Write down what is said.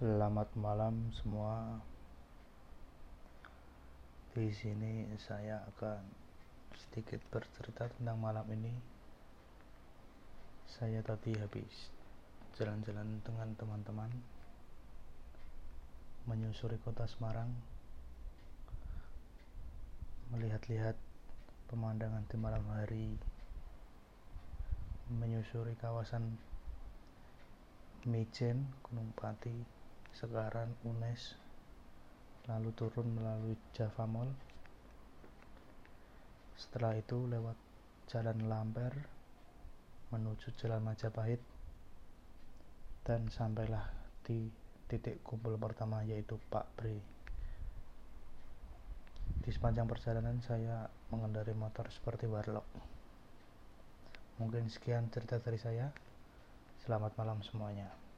Selamat malam semua. Di sini saya akan sedikit bercerita tentang malam ini. Saya tadi habis jalan-jalan dengan teman-teman menyusuri kota Semarang melihat-lihat pemandangan di malam hari menyusuri kawasan Mijen Gunung Pati Sekarang UNES lalu turun melalui Java Mall. Setelah itu lewat jalan Lamper menuju jalan Majapahit dan sampailah di titik kumpul pertama yaitu Pak Bre. Di sepanjang perjalanan saya mengendarai motor seperti warlock. Mungkin sekian cerita dari saya. Selamat malam semuanya